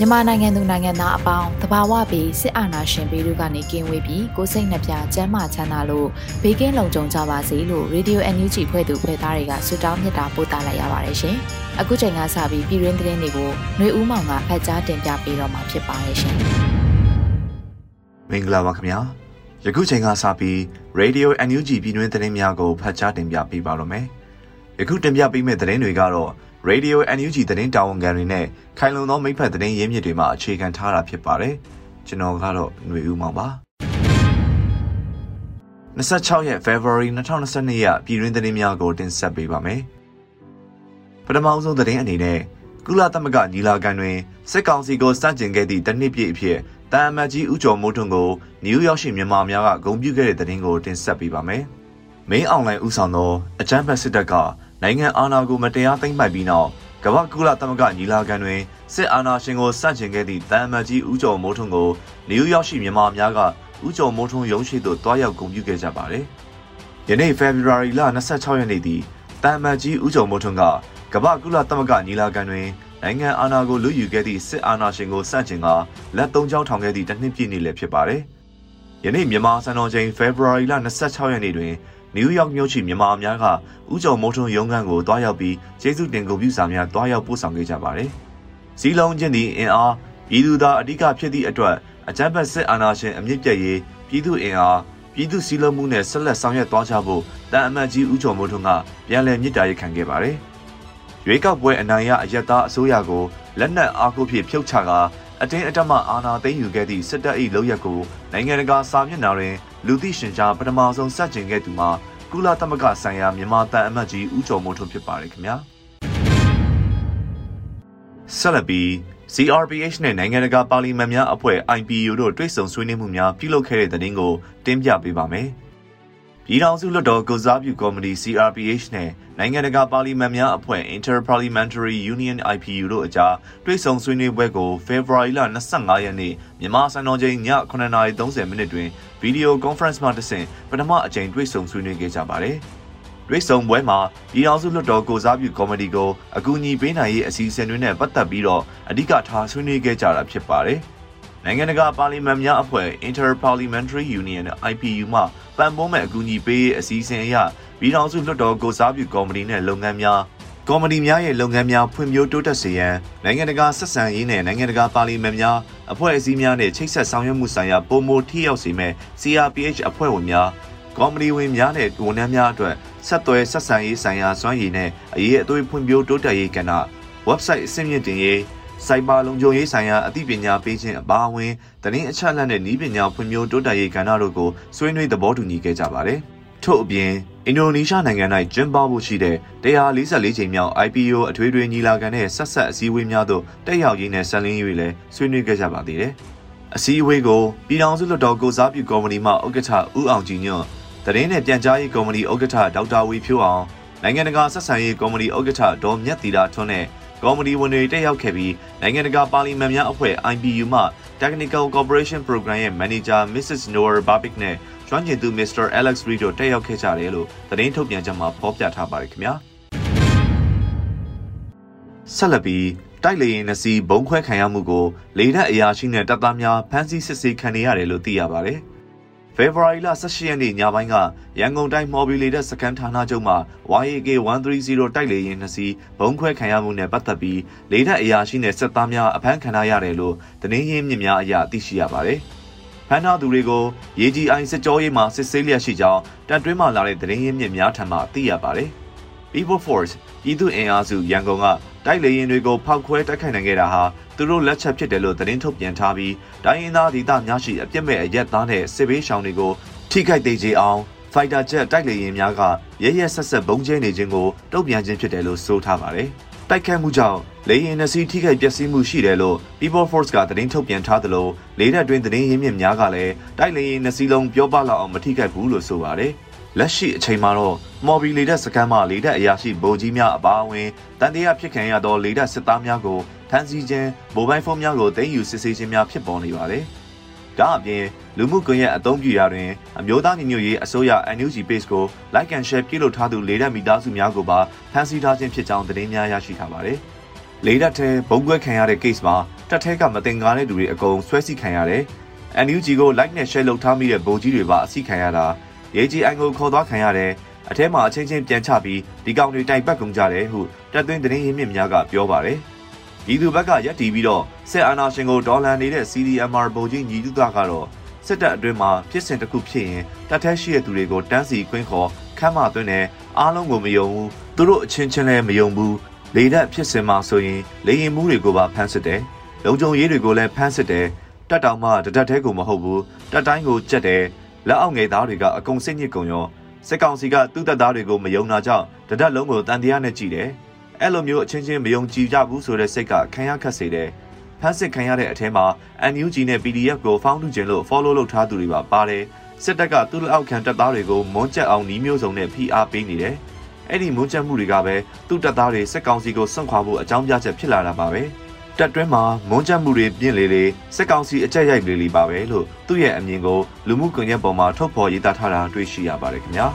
မြန်မာနိုင်ငံသူနိုင်ငံသားအပေါင်းတဘာဝပြီးစစ်အာဏာရှင်ပြည်သူကနေကင်းဝေးပြီးကိုစိတ်နှပြကျန်းမာချမ်းသာလို့ဘေးကင်းလုံခြုံကြပါစေလို့ Radio NUG ဖွဲ့သူဖွဲ့သားတွေကဆုတောင်းမြတ်တာပို့သလိုက်ရပါတယ်ရှင်။အခုချိန်ကစပြီးပြည်တွင်းသတင်းတွေကိုຫນွေဦးမောင်ကဖတ်ကြားတင်ပြပေးတော့မှာဖြစ်ပါတယ်ရှင်။မင်္ဂလာပါခင်ဗျာ။ယခုချိန်ကစပြီး Radio NUG ပြည်တွင်းသတင်းများကိုဖတ်ကြားတင်ပြပေးပါတော့မယ်။ ယခုတင်ပြပေးမယ့်သတင်းတွေကတော့ Radio NUG သတင်းတာဝန်ခံတွေနဲ့ခိုင်လုံသောမိဖက်သတင်းရင်းမြစ်တွေမှအခြေခံထားတာဖြစ်ပါတယ်။ကျွန်တော်ကတော့ຫນွေဦးမောင်ပါ။26ရက် February 2022ရက်ပြည်တွင်းသတင်းများကိုတင်ဆက်ပေးပါမယ်။ပထမဆုံးသတင်းအနေနဲ့ကုလသမဂ္ဂညီလာခံတွင်စစ်ကောင်စီကိုစတင်ခဲ့သည့်တနစ်ပြည့်အဖြစ်တာအမတ်ကြီးဦးကျော်မိုးထွန်းကိုနယူးယောက်ရှိမြန်မာများကဂုဏ်ပြုခဲ့တဲ့သတင်းကိုတင်ဆက်ပေးပါမယ်။မင်းအွန်လိုင်းဦးဆောင်သောအကြမ်းဖက်စစ်တပ်က နိုင်ငံအာဏာကိုမတရားသိမ်းပိုက်ပြီးနောက်ကမ္ဘာကုလသမဂ္ဂညီလာခံတွင်စစ်အာဏာရှင်ကိုစတင်ခဲ့သည့်တန်အမတ်ကြီးဦးကျော်မိုးထွန်းကိုနယူးယောက်ရှိမြန်မာများကဦးကျော်မိုးထွန်းရုံးရှိသို့တွားရောက်ဂုဏ်ပြုခဲ့ကြပါတယ်။ယနေ့ February လ26ရက်နေ့သည်တန်အမတ်ကြီးဦးကျော်မိုးထွန်းကကမ္ဘာကုလသမဂ္ဂညီလာခံတွင်နိုင်ငံအာဏာကိုလူယူခဲ့သည့်စစ်အာဏာရှင်ကိုစတင်ကလက်သုံးချောင်းထောင်ခဲ့သည့်တစ်နှစ်ပြည့်နေ့လည်းဖြစ်ပါတယ်။ယနေ့မြန်မာစံတော်ချိန် February လ26ရက်နေ့တွင် နယူးယောက်မြို့ရှိမြန်မာအများကဥကြုံမိုးထွန်းရုံးခန်းကိုတွားရောက်ပြီးကျေးဇူးတင်ဂုဏ်ပြုစာများတွားရောက်ပို့ဆောင်ခဲ့ကြပါတယ်။စီလုံးချင်းသည့်အင်အားပြည်သူသားအဓိကဖြစ်သည့်အတွက်အကြမ်းဖက်စစ်အာဏာရှင်အမြင့်ပြတ်ရေးပြည်သူအင်အားပြည်သူစည်းလုံးမှုနဲ့ဆက်လက်ဆောင်ရွက်သွားကြဖို့တန်အမတ်ကြီးဦးကျော်မိုးထွန်းကပြန်လည်မြစ်တာရက်ခံခဲ့ပါတယ်။ရွေးကောက်ပွဲအနိုင်ရအယက်သားအစိုးရကိုလက်နက်အားကိုဖြင့်ဖြုတ်ချကာအတင်းအဓမ္မအာဏာသိမ်းယူခဲ့သည့်စစ်တပ်၏လုပ်ရက်ကိုနိုင်ငံတကာစာမျက်နှာတွင် လူသိရှင်ကြားပထမဆုံးစတင်ခဲ့သူမှာကုလသမဂ္ဂဆိုင်ရာမြန်မာတန်အမတ်ကြီးဦးကျော်မိုးထွန်းဖြစ်ပါတယ်ခင်ဗျာဆက်လက်ပြီး CRPH နဲ့နိုင်ငံတကာပါလီမန်များအဖွဲ့ IPU တို့တွိတ်ဆုံဆွေးနွေးမှုများပြုလုပ်ခဲ့တဲ့တဲ့တင်ကိုတင်ပြပေးပါမယ်။ ပြည်ထောင်စုလွှတ်တော်ကုစားပြုကော်မတီ CRPH နဲ့နိုင်ငံတကာပါလီမန်များအဖွဲ့ Interparliamentary Union IPU တို့အကြားတွေ့ဆုံဆွေးနွေးပွဲကို February လ25ရက်နေ့မြန်မာစံတော်ချိန်ည9:30မိနစ်တွင်ဗီဒီယိုကွန်ဖရင့်မှတစ်ဆင့်ပထမအကြိမ်တွေ့ဆုံဆွေးနွေးခဲ့ကြပါတယ်။တွေ့ဆုံပွဲမှာပြည်ထောင်စုလွှတ်တော်ကိုစားပြုကော်မတီကိုအကူအညီပေးနိုင်ရေးအစီအစဉ်တွေနဲ့ပတ်သက်ပြီးတော့အဓိကထားဆွေးနွေးခဲ့ကြတာဖြစ်ပါတယ်။ နိုင်ငံတကာပါလီမန်များအဖွဲ့ Interparliamentary Union IPU မှပံ့ပိုးမဲ့အကူအညီပေးရေးအစီအစဉ်အရပြည်ထောင်စုလွှတ်တော်ကိုစားပြုကော်မတီနဲ့လုပ်ငန်းများကော်မတီများရဲ့လုပ်ငန်းများဖွံ့ဖြိုးတိုးတက်စေရန်နိုင်ငံတကာဆက်ဆံရေးနဲ့နိုင်ငံတကာပါလီမန်များအဖွဲ့အစည်းများနဲ့ချိတ်ဆက်ဆောင်ရွက်မှုဆိုင်ရာပုံမိုထိရောက်စေမဲ့ CRPH အဖွဲ့ဝင်များကော်မတီဝင်များနဲ့ဝန်ထမ်းများအတွက်ဆက်သွယ်ဆက်ဆံရေးဆိုင်ရာစွမ်းရည်နဲ့အရေးအသွေးဖွံ့ဖြိုးတိုးတက်ရေးကဏ္ဍ website အဆင့်မြင့်တင်ရေး စိုက်ဘာလုံခြုံရေးဆိုင်ရာအသိပညာပေးခြင်းအပါအဝင်သတင်းအချက်အလက်နဲ့နည်းပညာဖွံ့ဖြိုးတိုးတက်ရေးကဏ္ဍတို့ကိုဆွေးနွေးသဘောတူညီခဲ့ကြပါတယ်။ထို့အပြင်အင်ဒိုနီးရှားနိုင်ငံ၌ကျင်းပဖို့ရှိတဲ့144ချိန်မြောက် IPO အထွေထွေညီလာခံနဲ့ဆက်ဆက်အစည်းအဝေးများသို့တက်ရောက်ရင်းနဲ့ဆက်လင်း၍လည်းဆွေးနွေးခဲ့ကြပါသေးတယ်။အစည်းအဝေးကိုပြည်ထောင်စုလွှတ်တော်ကိုစားပြုကော်မတီမှဥက္ကဋ္ဌဦးအောင်ကြည်ညွန့်တရင်နဲ့ပြန်ကြားရေးကော်မတီဥက္ကဋ္ဌဒေါက်တာဝီဖြိုးအောင်နိုင်ငံတကာဆက်ဆံရေးကော်မတီဥက္ကဋ္ဌဒေါ်မြတ်တီတာထွန်းနဲ့ ကော်မတီဝင်တွေတက်ရောက်ခဲ့ပြီးနိုင်ငံတကာပါလီမန်များအဖွဲ့ IPU မှ Technical Cooperation Program ရဲ့ Manager Mrs. Noor Babik နဲ့ကျွမ်းကျင်သူ Mr. Alex Reed တို့တက်ရောက်ခဲ့ကြတယ်လို့သတင်းထုတ်ပြန်ချက်မှာဖော်ပြထားပါတယ်ခင်ဗျာဆက်လက်ပြီးတိုက်လေရင်နှစီဘုံခွဲခံရမှုကိုလေတပ်အရာရှိနဲ့တပ်သားများဖမ်းဆီးစစ်ဆေးခံနေရတယ်လို့သိရပါတယ်။ရ ဖေဖော်ဝါရီလ18ရက်နေ့ညပိုင်းကရန်ကုန်တိုင်းမော်ဘီလီတဲ့စကန်ဌာနချုပ်မှာ YAK 130တိုက်လေယာဉ်နှစ်စီးဘုံခွဲခံရမှုနဲ့ပတ်သက်ပြီးလေတပ်အရာရှိနဲ့စစ်သားများအဖမ်းခံရရတယ်လို့သတင်းရင်းမြစ်များအရသိရှိရပါတယ်။ဖမ်းထားသူတွေကိုရေကြီးအိုင်စစ်ကြောရေးမှာစစ်ဆေးလျက်ရှိကြောင်းတပ်တွင်းမှလာတဲ့သတင်းရင်းမြစ်များထံမှသိရပါတယ်။ People Force ပြည်သူ့အင်အားစုရန်ကုန်က တိုက်လေရင်တွေကိုဖောက်ခွဲတိုက်ခိုက်နိုင်ခဲ့တာဟာသူတို့လက်ချက်ဖြစ်တယ်လို့သတင်းထုတ်ပြန်ထားပြီးတိုင်းရင်းသားဒေသများရှိအပြစ်မဲ့အရက်သားနဲ့စစ်ဘေးရှောင်တွေကိုထိခိုက်သေးချေအောင်ဖိုက်တာဂျက်တိုက်လေရင်များကရရဆက်ဆက်ဘုံကျဲနေခြင်းကိုတုံ့ပြန်ခြင်းဖြစ်တယ်လို့ဆိုထားပါတယ်။တိုက်ခတ်မှုကြောင့်လေရင်နှစီထိခိုက်ပျက်စီးမှုရှိတယ်လို့ People Force ကသတင်းထုတ်ပြန်ထားသလိုလေးတပ်တွင်သတင်းရင်းမြစ်များကလည်းတိုက်လေရင်နှစီလုံးပြောပလောက်အောင်မထိခိုက်ဘူးလို့ဆိုပါတယ်။ လက်ရှိအချိန်မှာတော့မော်ဘီလေတပ်စခန်းမှလေတပ်အရာရှိဗိုလ်ကြီးများအပါအဝင်တန်တရားဖြစ်ခံရသောလေတပ်စစ်သားများကိုဖမ်းဆီးခြင်းမိုဘိုင်းဖုန်းများကိုတင်ယူစစ်ဆေးခြင်းများဖြစ်ပေါ်နေပါတယ်။ဒါအပြင်လူမှုကွန်ရက်အသုံးပြုရာတွင်အမျိုးသားညီညွတ်ရေးအစိုးရ NUG Page ကို Like and Share ပြုလုပ်ထားသူလေတပ်မိသားစုများကိုပါဖမ်းဆီးထားခြင်းဖြစ်ကြောင်းသတင်းများရရှိထားပါတယ်။လေတပ်ထဲဘုံကွဲခံရတဲ့ case မှာတပ်ထဲကမတင်ကားတဲ့သူတွေအကုန်ဆွဲဆီခံရတယ်။ NUG ကို like နဲ့ share လုပ်ထားမိတဲ့ဗိုလ်ကြီးတွေပါအစီခံရတာ ရေကြီးအိုင်ကိုခေါ်သွားခံရတယ်အထဲမှာအချင်းချင်းပြန်ချပြီးဒီကောင်တွေတိုင်ပတ်ကုန်ကြတယ်ဟုတက်သွင်းသတင်းရင်းမြစ်များကပြောပါတယ်။ဤသူဘက်ကရက်တီပြီးတော့စစ်အာဏာရှင်ကိုဒေါ်လာနေတဲ့ CDMR ဗိုလ်ကြီးညီတုသားကတော့စစ်တပ်အတွင်းမှာဖြစ်စဉ်တစ်ခုဖြစ်ရင်တပ်ထဲရှိတဲ့သူတွေကိုတန်းစီခွင်းခေါ်ခမ်းမသွင်းတယ်အားလုံးကိုမယုံဘူးသူတို့အချင်းချင်းလည်းမယုံဘူးလေတပ်ဖြစ်စဉ်မှာဆိုရင်လေရင်မှုတွေကိုပါဖမ်းစစ်တယ်လုံခြုံရေးတွေကိုလည်းဖမ်းစစ်တယ်တက်တောင်မှတတက်သေးကိုမဟုတ်ဘူးတက်တိုင်းကိုကြက်တယ် လက်အောက်ငယ်သားတွေကအကုန်စိတ်ညစ်ကုန်ရောစစ်ကောင်စီကသူ့တပ်သားတွေကိုမယုံတာကြောင့်တဒက်လုံးကိုတန်တရားနဲ့ကြည့်တယ်။အဲ့လိုမျိုးအချင်းချင်းမယုံကြည်ကြဘူးဆိုတဲ့စိတ်ကခံရခက်စေတယ်။ဖမ်းစစ်ခံရတဲ့အထဲမှာ NUG နဲ့ PDF ကိုဖောင်းထုခြင်းလို့ follow လုပ်ထားသူတွေပါပါတယ်။စစ်တပ်ကသူ့လက်အောက်ခံတပ်သားတွေကိုမွန်းကျက်အောင်နှီးမျိုးစုံနဲ့ဖိအားပေးနေတယ်။အဲ့ဒီမွန်းကျက်မှုတွေကပဲသူ့တပ်သားတွေစစ်ကောင်စီကိုစွန့်ခွာဖို့အကြောင်းပြချက်ဖြစ်လာတာပါပဲ။ တက်တွင်းမှာမွန်းချက်မှုတွေပြင့်လေလေစက်ကောင်စီအကြက်ရိုက်လေလေပါပဲလို့သူ့ရဲ့အမြင်ကိုလူမှုကွန်ရက်ပေါ်မှာထုတ်ဖော်ရေးသားထားတာတွေ့ရှိရပါတယ်ခင်ဗျာ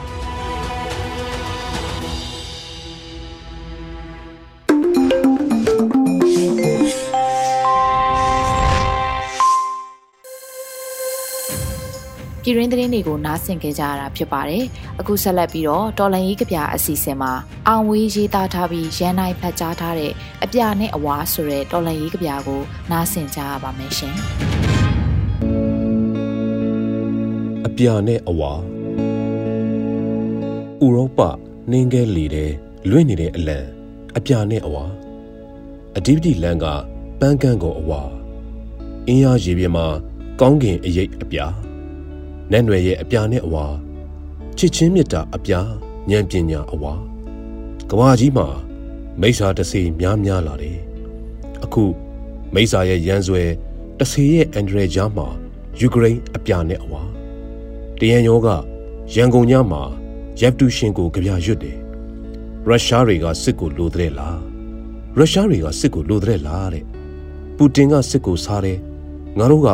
ပြည်ရင်းသတင်းတွေကိုနားဆင်ကြကြရတာဖြစ်ပါတယ်။အခုဆက်လက်ပြီးတော့တော်လန်ရေးကဗျာအစီအစဉ်မှာအောင်ဝေးရေးသားထားပြီးရန်နိုင်ဖတ်ကြားထားတဲ့အပြနဲ့အဝါဆိုတဲ့တော်လန်ရေးကဗျာကိုနားဆင်ကြရပါမယ်ရှင်။အပြနဲ့အဝါဥရောပနှင်းကဲလေတဲ့လွင့်နေတဲ့အလံအပြနဲ့အဝါအဓိပတိလန်ကပန်းကန်းကိုအဝါအင်းရရေပြမှာကောင်းကင်အရေးအပြား နတ်နွယ်ရဲ့အပြာနဲ့အဝါချစ်ချင်းမြတ်တာအပြာဉာဏ်ပညာအဝါကဘာကြီးမှာမိစ္ဆာတစေများများလာတယ်အခုမိစ္ဆာရဲ့ရန်ဆွဲတစေရဲ့အန်ဒရယ်ကြားမှာယူကရိန်းအပြာနဲ့အဝါတရန်ရောကရန်ကုန်ညမှာရက်တူရှင်ကိုကြပြရွတ်တယ်ရုရှားတွေကစစ်ကိုလိုတဲ့လားရုရှားတွေကစစ်ကိုလိုတဲ့လားတဲ့ပူတင်ကစစ်ကိုစားတယ်ငါတို့က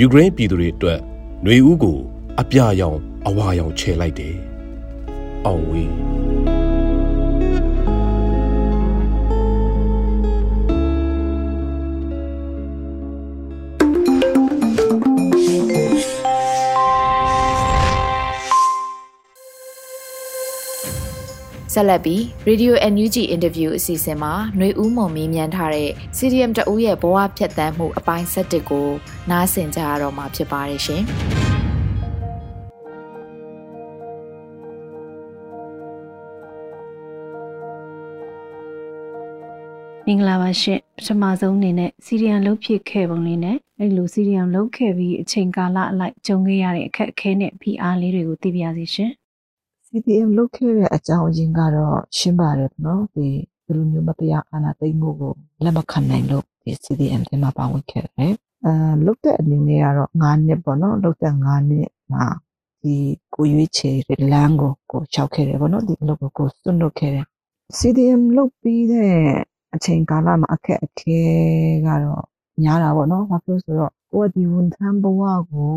ယူကရိန်းပြည်သူတွေအတွက်ຫນွေဦးကို အပြရောင်အဝါရောင်ခြေလိုက်တယ်။အောင်ဝေးဆက်လက်ပြီး Radio NUG Interview အစီအစဉ်မှာຫນွေဦးမုံမေးမြန်းထားတဲ့ CDM တဦးရဲ့ဘဝဖြတ်သန်းမှုအပိုင်း7ကိုနားဆင်ကြရတော့မှာဖြစ်ပါတယ်ရှင်။ မင်္ဂလာပါရှင်ပထမဆုံးအနေနဲ့စီရီယံလုတ်ဖြစ်ခဲ့ပုံလေးနဲ့အဲ့လိုစီရီယံလုတ်ခဲ့ပြီးအချိန်ကာလအလိုက်ကြုံခဲ့ရတဲ့အခက်အခဲနဲ့ဖိအားလေးတွေကိုသိပြစီရှင် CDM လုတ်ခဲ့တဲ့အကြောင်းအရင်းကတော့ရှင်းပါတယ်နော်ဒီဒီလိုမျိုးမတရားအာဏာသိမ်းမှုကိုလက်မခံနိုင်လို့ဒီ CDM ထဲမှာပါဝင်ခဲ့တယ်အဲလုတ်တဲ့အနေနဲ့ကတော့9နှစ်ပေါ့နော်လုတ်တဲ့9နှစ်မှာဒီကိုရွေးချယ်တဲ့လမ်းကိုကိုချောက်ခဲ့တယ်ပေါ့နော်ဒီလုတ်ကိုကိုစွန့်လွတ်ခဲ့တယ် CDM လုတ်ပြီးတဲ့ အချိန်ကာလမှာအခက်အခဲကတော့များတာပေါ့နော်။ဘာဖြစ်လို့ဆိုတော့ကိုကဒီဝန်ထမ်းဘဝကို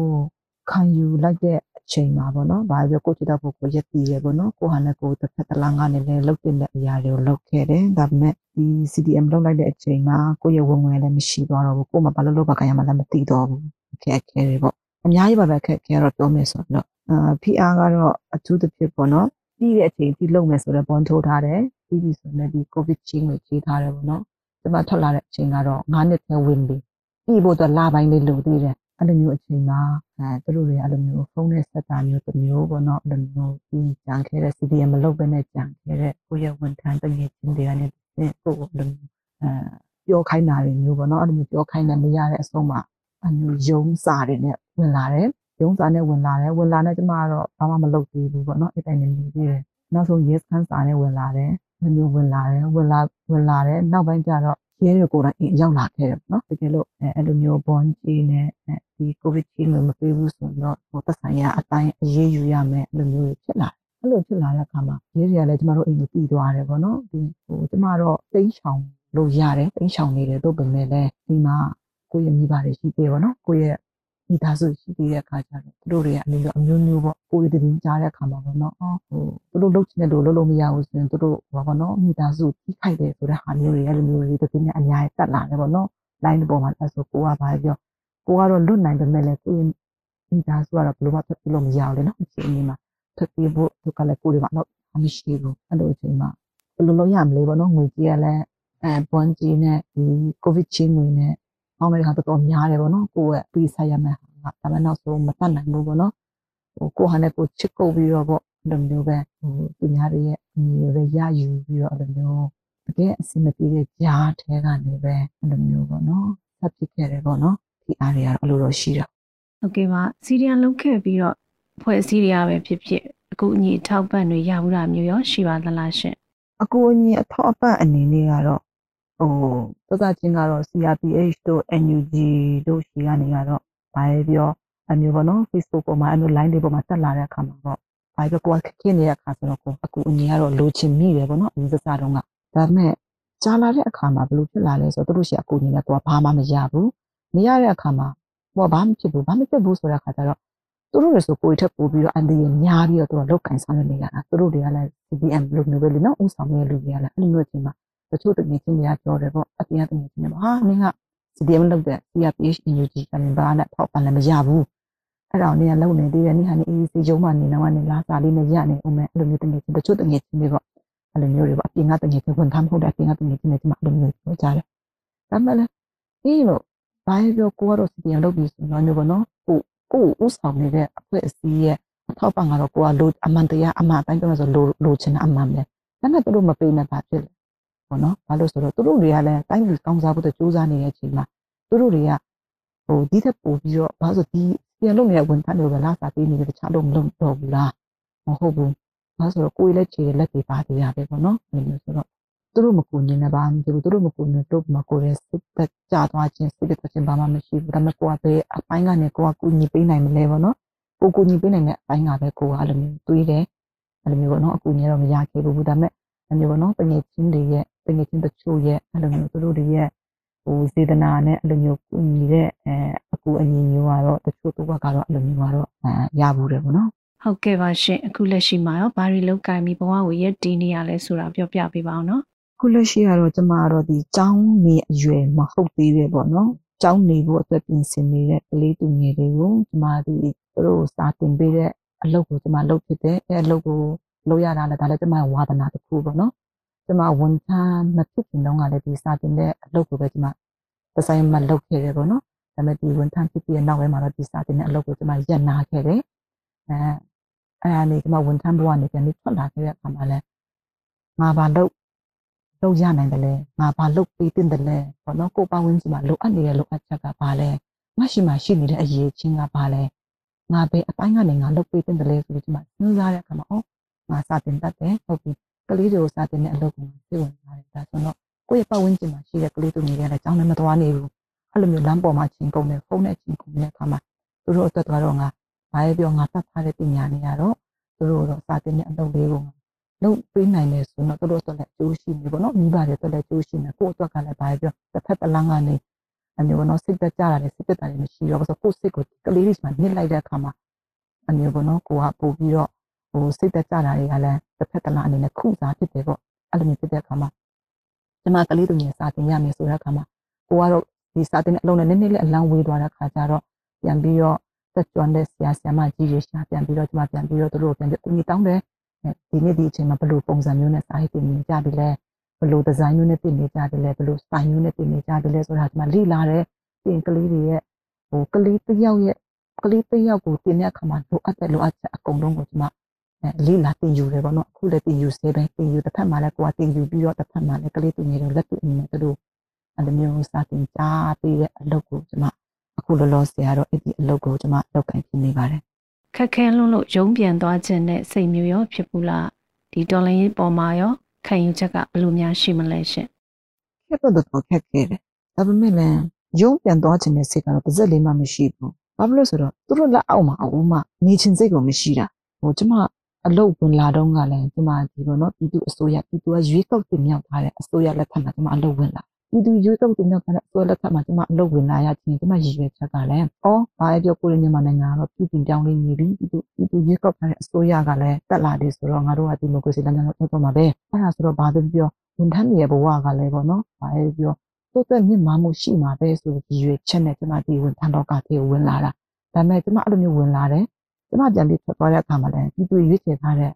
ခံယူလိုက်တဲ့အချိန်မှာပေါ့နော်။ဘာပြောကိုချစ်တဲ့ပုဂ္ဂိုလ်ရက်တည်ရပေါ့နော်။ကိုဟာနဲ့ကိုတစ်ဖက်တစ်လမ်းကနေလည်းလှုပ်တဲ့အရာတွေကိုလှုပ်ခဲ့တယ်။ဒါပေမဲ့ဒီ CDM လှုပ်လိုက်တဲ့အချိန်မှာကိုရဲ့ဝင်ဝင်လည်းမရှိတော့ဘူး။ကိုမှဘာလို့လုပ်ပါကြရမှလည်းမသိတော့ဘူး။အခက်အခဲတွေပေါ့အများကြီးပါပဲခက်ခဲတော့ပြောမယ်ဆိုတော့အာ PR ကတော့အထူးသဖြင့်ပေါ့နော်ပြီးတဲ့အချိန်ထိလုံမယ်ဆိုတော့ဘွန်ထိုးထားတယ် ပြီးပြီဆိုရင်ဒီ covid ချင်းကိုကြီးထားတယ်ပေါ့နော်ဒီမှာထွက်လာတဲ့အချိန်ကတော့9နှစ်ထဲဝင်ပြီပြီးဖို့တော့လပိုင်းလေးလိုသေးတယ်အဲ့လိုမျိုးအချိန်မှာအဲသူတို့တွေအဲ့လိုမျိုးဖုန်းနဲ့ဆက်တာမျိုးတစ်မျိုးပေါ့နော်အဲ့လိုမျိုးပြီးကြံခဲ့တဲ့ CDM မလုပ်ဘဲနဲ့ကြံခဲ့တဲ့ကိုယ့်ရဲ့ဝန်ထမ်းတငယ်ချင်းတွေကနေကိုယ့်ကိုအဲ့လိုမျိုးအဲပြောခိုင်းတာတွေမျိုးပေါ့နော်အဲ့လိုမျိုးပြောခိုင်းတယ်မရတဲ့အဆုံးမှာအမျိုးယုံစာတွေနဲ့ဝင်လာတယ်ရုံးစာနဲ့ဝင်လာတယ်ဝင်လာတဲ့ကျမကတော့ဘာမှမလုပ်သေးဘူးပေါ့နော်အဲ့တိုင်းနေနေသေးတယ်နောက်ဆုံး yes ခန်းစာနဲ့ဝင်လာတယ်ဒီ မျိုးဝင်လာတယ်ဝင်လာဝင်လာတယ်နောက်ပိုင်းကျတော့ရဲတွေကိုယ်တိုင်အိမ်ရောက်လာခဲ့တယ်ပေါ့နော်တကယ်လို့အဲအဲ့လိုမျိုး bond ကြီးနဲ့ဒီ covid ကြီးမျိုးမပေးဘူးဆိုတော့ဟိုသက်ဆိုင်ရာအတိုင်းအရေးယူရမယ်အဲ့လိုမျိုးဖြစ်လာအဲ့လိုဖြစ်လာတဲ့အခါမှာရဲတွေကလည်းကျမတို့အိမ်ကိုတည်သွားတယ်ပေါ့နော်ဒီဟိုကျမတော့တိန်းချောင်လို့ရတယ်တိန်းချောင်နေတယ်တို့ပေမဲ့လည်းဒီမှာကိုယ့်ရဲ့မိဘတွေရှိသေးပေါ့နော်ကိုယ့်ရဲ့ မိသားစုရှိသေးတဲ့အခါကျတော့သူတို့တွေအနေနဲ့အမျိုးမျိုးပေါ့ကိုယ်တည်ကြားတဲ့အခါမှာပေါ့နော်အော်ဟိုသူတို့လုပ်ချင်တဲ့လိုလုပ်လို့မရဘူးဆိုရင်သူတို့ဘာပေါ့နော်မိသားစုကြီးခိုက်တယ်ဆိုတဲ့ဟာမျိုးတွေအဲ့လိုမျိုးတွေတည်နေအများကြီးတက်လာတယ်ပေါ့နော် line ပေါ်မှာအဲ့ဆိုကိုကဘာပြောကိုကတော့လွတ်နိုင်ပေမဲ့လည်းကိုယ်မိသားစုကတော့ဘယ်လိုမှဖြစ်လို့မရဘူးလေနော်အချိန်ကြီးမှာဖြစ်ပြီးဖို့သူကလည်းကိုယ်တွေကတော့မရှိဘူးအဲ့လိုအချိန်မှာဘယ်လိုလုပ်ရမလဲပေါ့နော်ငွေကြီးကလည်းအဲဘွန်ကြီးနဲ့ဒီ covid ချင်းငွေနဲ့ အောင်းတဲ့ခါတော်တော်များတယ်ပေါ့နော်ကိုယ့်ရဲ့ပြီးဆိုင်ရမယ်ဟာဒါမှနောက်ဆုံးမတတ်နိုင်ဘူးပေါ့နော်ဟိုကိုဟာနဲ့ကိုချစ်ကုတ်ပြီးတော့ပေါ့အဲ့လိုမျိုးပဲဟိုသူများတွေရဲ့အမြင်တွေရယူပြီးတော့အဲ့လိုမျိုးတကယ်အဆင်မပြေတဲ့ကြားထဲကနေပဲအဲ့လိုမျိုးပေါ့နော်ဆက်ဖြစ်ခဲ့တယ်ပေါ့နော်ဒီအားတွေကတော့အဲ့လိုတော့ရှိတာဟုတ်ကဲ့ပါစီရီယန်လုံးခဲ့ပြီးတော့ဖွဲ့စည်းရပဲဖြစ်ဖြစ်အခုအညီထောက်ပံ့တွေရဘူးတာမျိုးရောရှိပါသလားရှင်အကူအညီအထောက်အပံ့အနေနဲ့ကတော့ ဟိုသက်သာချင်းကတော့ CRPH တို့ NUG တို့ရှိကနေကတော့ဘာပဲပြောအမျိုးပေါ့နော် Facebook ပေါ်မှာအမျိုး line တွေပေါ်မှာတက်လာတဲ့အခါမှာတော့ဘာပဲကိုယ်ခက်ခဲနေတဲ့အခါဆိုတော့ကိုအကူအညီကတော့လိုချင်မိတယ်ပေါ့နော်အရင်စစတုန်းကဒါပေမဲ့ကြားလာတဲ့အခါမှာဘယ်လိုဖြစ်လာလဲဆိုတော့သူတို့ရှိအကူအညီနဲ့ကိုကဘာမှမရဘူးမရတဲ့အခါမှာကိုကဘာမှဖြစ်ဘူးဘာမှဖြစ်ဘူးဆိုတဲ့အခါကျတော့သူတို့တွေဆိုကိုယ်ထက်ပိုပြီးတော့အန်ဒီရညားပြီးတော့သူတို့လောက်ကင်ဆောင်နေရတာသူတို့တွေကလည်း CDM လို့မျိုးပဲလေနော်ဥဆောင်နေတဲ့လူတွေကလည်းအဲ့လိုမျိုးအချိန်မှာ တချို့တကယ်ချင်းတွေကပြောတယ်ပေါ့အပြင်ကတကယ်ချင်းတွေပေါ့ဟာမင်းက CDM လုပ်တဲ့ CRPH NUG ကလည်းဘာနဲ့ဖောက်ပန်လည်းမရဘူးအဲ့တော့နေရလုံနေသေးတယ်နေဟာနေ EC ရုံးမှနေတော့ကနေလာစာလေးနဲ့ရနေအောင်မယ်အဲ့လိုမျိုးတကယ်ချင်းတချို့တကယ်ချင်းတွေပေါ့အဲ့လိုမျိုးတွေပေါ့အပြင်ကတကယ်ချင်းဝန်ထမ်းမဟုတ်တဲ့အပြင်ကတကယ်ချင်းတွေဒီမှာအဲ့လိုမျိုးပြောကြတယ်ဒါမှလည်းအေးလို့ဘာပြောကိုကတော့ CDM လုပ်ပြီးဆိုတော့မျိုးပေါ့နော်ကိုကိုဥဆောင်နေတဲ့အဖွဲ့အစည်းရဲ့အထောက်ပံ့ကတော့ကိုကလိုအမှန်တရားအမှန်တိုင်းပြောလို့ဆိုလိုလိုချင်တာအမှန်ပဲဒါနဲ့သူတို့မပေးနဲ့ပါဖြစ်လေ ပေါ့နော်ဘာလို့ဆိုတော့သူတို့တွေကလည်းတိုင်းပြည်ကောင်းစားဖို့စူးစမ်းနေတဲ့အချိန်မှာသူတို့တွေကဟိုဒီသက်ပို့ပြီးတော့ဘာလို့ဒီပြန်လုပ်နေတဲ့ဝန်ထမ်းတွေပဲလာစားပေးနေတယ်တခြားတော့မလုပ်တော့ဘူးလားမဟုတ်ဘူးဘာလို့ဆိုတော့ကိုယ်လည်းခြေလက်တွေပါသေးရပဲပေါ့နော်အဲ့လိုဆိုတော့သူတို့မကူညီနေပါမဖြစ်ဘူးသူတို့မကူညီတော့မကိုရဲစစ်သက်ကြသွားခြင်းစစ်သက်ခြင်းဘာမှမရှိဘူးဒါပေမဲ့ကိုကပဲအပိုင်းကနေကိုကကူညီပေးနိုင်မလဲပေါ့နော်ကိုကူညီပေးနိုင်တဲ့အပိုင်းကပဲကိုကအဲ့လိုမျိုးတွေးတယ်အဲ့လိုမျိုးပေါ့နော်အကူညီတော့မရခဲ့ဘူးဒါပေမဲ့အဲ့လိုပေါ့နော်တငယ်ချင်းတွေရဲ့ တငယ်ချင်းတချို့ရဲ့အဲ့လိုမျိုးသူတို့တွေရဲ့ဟိုစေတနာနဲ့အဲ့လိုမျိုးကူညီတဲ့အဲအကူအညီမျိုးကတော့တချို့တော့ကတော့အဲ့လိုမျိုးကတော့အဲရဘူးတယ်ပေါ့နော်ဟုတ်ကဲ့ပါရှင်အခုလက်ရှိမှာရောဘာတွေလောက်ကင်ပြီးဘဝကိုရက်တည်နေရလဲဆိုတာပြောပြပေးပါအောင်နော်ခုလက်ရှိကတော့ကျမကတော့ဒီចောင်းနေအရွယ်မဟုတ်သေးပဲပေါ့နော်ចောင်းနေဖို့အတွက်ပြင်ဆင်နေတဲ့ကလေးသူငယ်တွေကိုကျမဒီသူတို့စာတင်ပေးတဲ့အလုပ်ကိုကျမလုပ်ဖြစ်တယ်အဲအလုပ်ကိုလုပ်ရတာလည်းဒါလည်းကျမဝါသနာတစ်ခုပေါ့နော် ကျမဝန်ထမ်းမဖြစ်ခင်တုန်းကလည်းဒီစာတင်တဲ့အလုပ်ကိုပဲကျမတစ်ဆိုင်မှလုပ်ခဲ့တယ်ပေါ့နော်ဒါပေမဲ့ဒီဝန်ထမ်းဖြစ်ပြီးနောက်ပိုင်းမှာတော့ဒီစာတင်တဲ့အလုပ်ကိုကျမရပ်နာခဲ့တယ်အဲအဲအားနေကျမဝန်ထမ်းဘဝနေပြန်ပြီးထွက်လာခဲ့တဲ့အခါမှာလည်းငါဘာလုပ်လုပ်ရနိုင်တယ်လဲငါဘာလုပ်ပေးတင်တယ်လဲပေါ့နော်ကိုပဝင်းစီမှာလိုအပ်နေတဲ့လိုအပ်ချက်ကဘာလဲငါရှိမှရှိနေတဲ့အရေးချင်းကဘာလဲငါပဲအပိုင်းကနေငါလုပ်ပေးတင်တယ်လဲဆိုပြီးဒီမှာစဉ်းစားတဲ့အခါမှာအော်ငါစာတင်တတ်တယ်ဟုတ်ပြီ ကလေးတွေကိုစာတင်တဲ့အလုပ်ကိုသိဝင်လာတယ်ဒါဆိုတော့ကိုယ့်ရဲ့ပတ်ဝန်းကျင်မှာရှိတဲ့ကလေးတွေတွေကလည်းကြောင်းလည်းမသွားနေဘူးအဲ့လိုမျိုးလမ်းပေါ်မှာချင်းကုန်တယ်ဖုန်းနဲ့ချင်းကုန်တဲ့အခါမှာသူတို့အတွက်တော့ငါဘာပဲပြောငါတတ်ထားတဲ့ပညာတွေကတော့သူတို့တော့စာတင်တဲ့အလုပ်လေးကိုလုပ်ပေးနိုင်တယ်ဆိုတော့တို့အတွက်လည်းအကျိုးရှိနေပေါ့နော်မိဘတွေအတွက်လည်းအကျိုးရှိနေကိုယ့်အတွက်ကလည်းဘာပဲပြောတစ်ဖက်တစ်လမ်းကနေအမျိုးပေါ့နော်စိတ်သက်ကြတာလည်းစိတ်သက်တာလည်းမရှိတော့ဘူးဆိုကိုယ့်စိတ်ကိုကလေးတွေမှနစ်လိုက်တဲ့အခါမှာအမျိုးပေါ့နော်ကိုကပို့ပြီးတော့ ဟိုစိတ်သက်ကြတာတွေကလည်းတစ်ဖက်တစ်လမ်းအနေနဲ့ခုစားဖြစ်တယ်ပေါ့အဲ့လိုမျိုးဖြစ်တဲ့အခါမှာကျမကလေးတို့ငယ်စာတင်ရမယ်ဆိုတဲ့အခါမှာကိုကတော့ဒီစာတင်တဲ့အလုံးနဲ့နည်းနည်းလေးအလံဝေးသွားတဲ့အခါကျတော့ပြန်ပြီးတော့သက်ကျွမ်းတဲ့ဆရာဆရာမကြီးတွေရှာပြန်ပြီးတော့ကျွန်မပြန်ပြီးတော့သူတို့ပြန်ပြီးအကူအညီတောင်းတယ်ဒီနေ့ဒီအချိန်မှာဘယ်လိုပုံစံမျိုးနဲ့စာရေးတင်နေကြပြီလဲဘယ်လိုဒီဇိုင်းမျိုးနဲ့တင်နေကြတယ်လဲဘယ်လိုစတိုင်မျိုးနဲ့တင်နေကြတယ်လဲဆိုတာကျွန်မလေ့လာတယ်ပြင်ကလေးတွေရဲ့ဟိုကလေးတစ်ယောက်ရဲ့ကလေးတစ်ယောက်ကိုတင်တဲ့အခါမှာလိုအပ်တဲ့လိုအပ်ချက်အကုန်လုံးကိုကျွန်မ လေးလာတင်ယူတယ်ပေါ့နော်အခုလည်းတင်ယူစေပဲတင်ယူတစ်ဖက်မှာလည်းကိုကတင်ယူပြီးတော့တစ်ဖက်မှာလည်းကလေးတင်နေတယ်လက်တွေ့အနေနဲ့သူတို့အဲ့လိုမျိုးစာတင်ကြားပေးတဲ့အလုပ်ကိုကျွန်မအခုလောလောဆယ်ကတော့အဲ့ဒီအလုပ်ကိုကျွန်မလုပ်ကိုင်ဖြစ်နေပါတယ်ခက်ခဲလွန်းလို့ရုံးပြန်သွားခြင်းနဲ့စိတ်မျိုးရောဖြစ်ဘူးလားဒီတော်လိုင်းရေးပေါ်မှာရောခံယူချက်ကဘယ်လိုများရှိမလဲရှင်ခက်တော့တော့ခက်ခဲတယ်ဒါပေမဲ့လည်းရုံးပြန်သွားခြင်းနဲ့စိတ်ကတော့ပါဇက်လေးမှမရှိဘူးဘာဖြစ်လို့ဆိုတော့သူတို့လက်အောက်မှာအဝမှနေခြင်းစိတ်ကိုမရှိတာဟိုကျွန်မ အလုပ်ဝင်လာတော့ကလည်းကျွန်မဒီပေါ့နော်ပြည်သူအစိုးရပြည်သူကရွေးကောက်တင်မြှောက်ထားတဲ့အစိုးရလက်ထက်မှာကျွန်မအလုပ်ဝင်လာပြည်သူရွေးကောက်တင်မြှောက်ထားတဲ့အစိုးရလက်ထက်မှာကျွန်မအလုပ်ဝင်လာရခြင်းကျွန်မရည်ရွယ်ချက်ကလည်းအော်ဘာပဲပြောကိုရင်းမြန်မာနိုင်ငံကတော့ပြည်ပြင်ပြောင်းလဲနေပြီပြည်သူပြည်သူရွေးကောက်ထားတဲ့အစိုးရကလည်းတက်လာပြီဆိုတော့ငါတို့ကဒီမိုကရေစီလမ်းကြောင်းကိုထွက်တော့မှာပဲအဲ့ဒါဆိုတော့ဘာပဲပြောဝန်ထမ်းတွေရဲ့ဘဝကလည်းပေါ့နော်ဘာပဲပြောတိုးတက်မြင့်မားမှုရှိမှာပဲဆိုပြီးရွေချက်နဲ့ကျွန်မဒီဝန်ထမ်းတော့ကတည်းကဝင်လာတာဒါပေမဲ့ကျွန်မအဲ့လိုမျိုးဝင်လာတယ် ကျွန်မပြန်ပြီးထွက်သွားတဲ့အခါမှာလည်းပြည်သူရွေးချယ်ထားတဲ့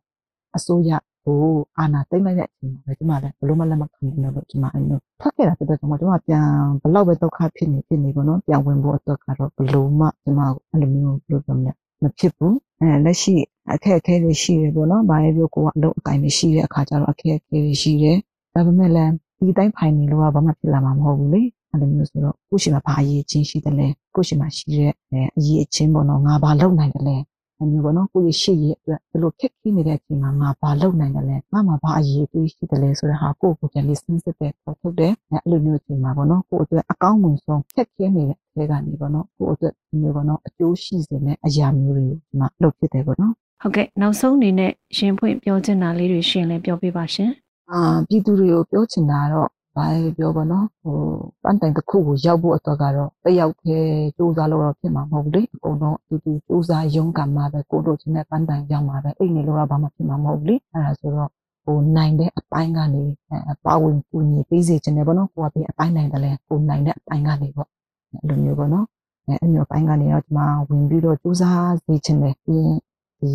အစိုးရကိုအာဏာသိမ်းလိုက်တဲ့အချိန်မှာပဲကျွန်မလည်းဘလို့မလက်မခံဘူးလို့ကျွန်မအဲ့လိုထွက်ခဲ့တာတဲ့တော့ကျွန်မပြန်ဘလောက်ပဲဒုက္ခဖြစ်နေဖြစ်နေပေါ့နော်ပြန်ဝင်ဖို့အတွက်ကတော့ဘလို့မှကျွန်မအဲ့လိုမျိုးလို့ပြောမယ်မဖြစ်ဘူးအဲလက်ရှိအခက်အခဲတွေရှိတယ်ပေါ့နော်။ဘာပဲပြောကိုကအလုပ်အကင်မရှိတဲ့အခါကျတော့အခက်အခဲတွေရှိတယ်။ဒါပေမဲ့လည်းဒီတိုင်းဖိုင်နေလို့ကဘာမှဖြစ်လာမှာမဟုတ်ဘူးလေ။အဲ့လိုမျိုးဆိုတော့ကိုရှိမှာဘာအရေးချင်းရှိတယ်လဲ။ကိုရှိမှာရှိတဲ့အရေးချင်းပေါ့နော်။ငါဘာလုပ်နိုင်တယ်လဲ။ အမျိုးပေါ့နော်ကိုရရှိရဲ့အတွက်ဘယ်လိုခက်ခဲနေတဲ့အချိန်မှာငါဘာလုပ်နိုင်တယ်လဲငါမှာဘာအရေးတွေးရှိတယ်လဲဆိုတဲ့ဟာကိုကိုပြန်လေးစဉ်းစားတဲ့ပေါ်ထုတ်တယ်အဲ့လိုမျိုးအချိန်မှာပေါ့နော်ကိုအတွက်အကောင်းဝင်ဆုံးခက်ခဲနေတဲ့အထဲကနေပေါ့နော်ကိုအတွက်ဒီမျိုးပေါ့နော်အကျိုးရှိစေမယ့်အရာမျိုးတွေကိုဒီမှာလုပ်ဖြစ်တယ်ပေါ့နော်ဟုတ်ကဲ့နောက်ဆုံးအနေနဲ့ရှင်ဖွင့်ပြောချင်တာလေးတွေရှင်လည်းပြောပြပါရှင်အာပြည်သူတွေကိုပြောချင်တာတော့ ဘာလဲပြောပါတော့ဟိုပန်းတိုင်တစ်ခုကိုရောက်ဖို့အတွက်ကတော့တယောက်တည်းစူးစမ်းလို့တော့ဖြစ်မှာမဟုတ်ဘူးလေအကုန်လုံးအတူတူစူးစမ်းရုန်းကန်မှာပဲကိုတို့ချင်းတဲ့ပန်းတိုင်ရောက်မှာပဲအိတ်နေလို့တော့ဘာမှဖြစ်မှာမဟုတ်ဘူးလေအဲ့ဒါဆိုတော့ဟိုနိုင်တဲ့အပိုင်းကနေအဲပါဝင်ကူညီပေးစေချင်တယ်ပေါ့နော်ကိုကပြီးအပိုင်းနိုင်တယ်လဲကိုနိုင်တဲ့အပိုင်းကနေပေါ့အဲ့လိုမျိုးပေါ့နော်အဲအဲ့မျိုးအပိုင်းကနေတော့ဒီမှာဝင်ပြီးတော့စူးစမ်းစေချင်တယ်ပြီးရင်ဒီ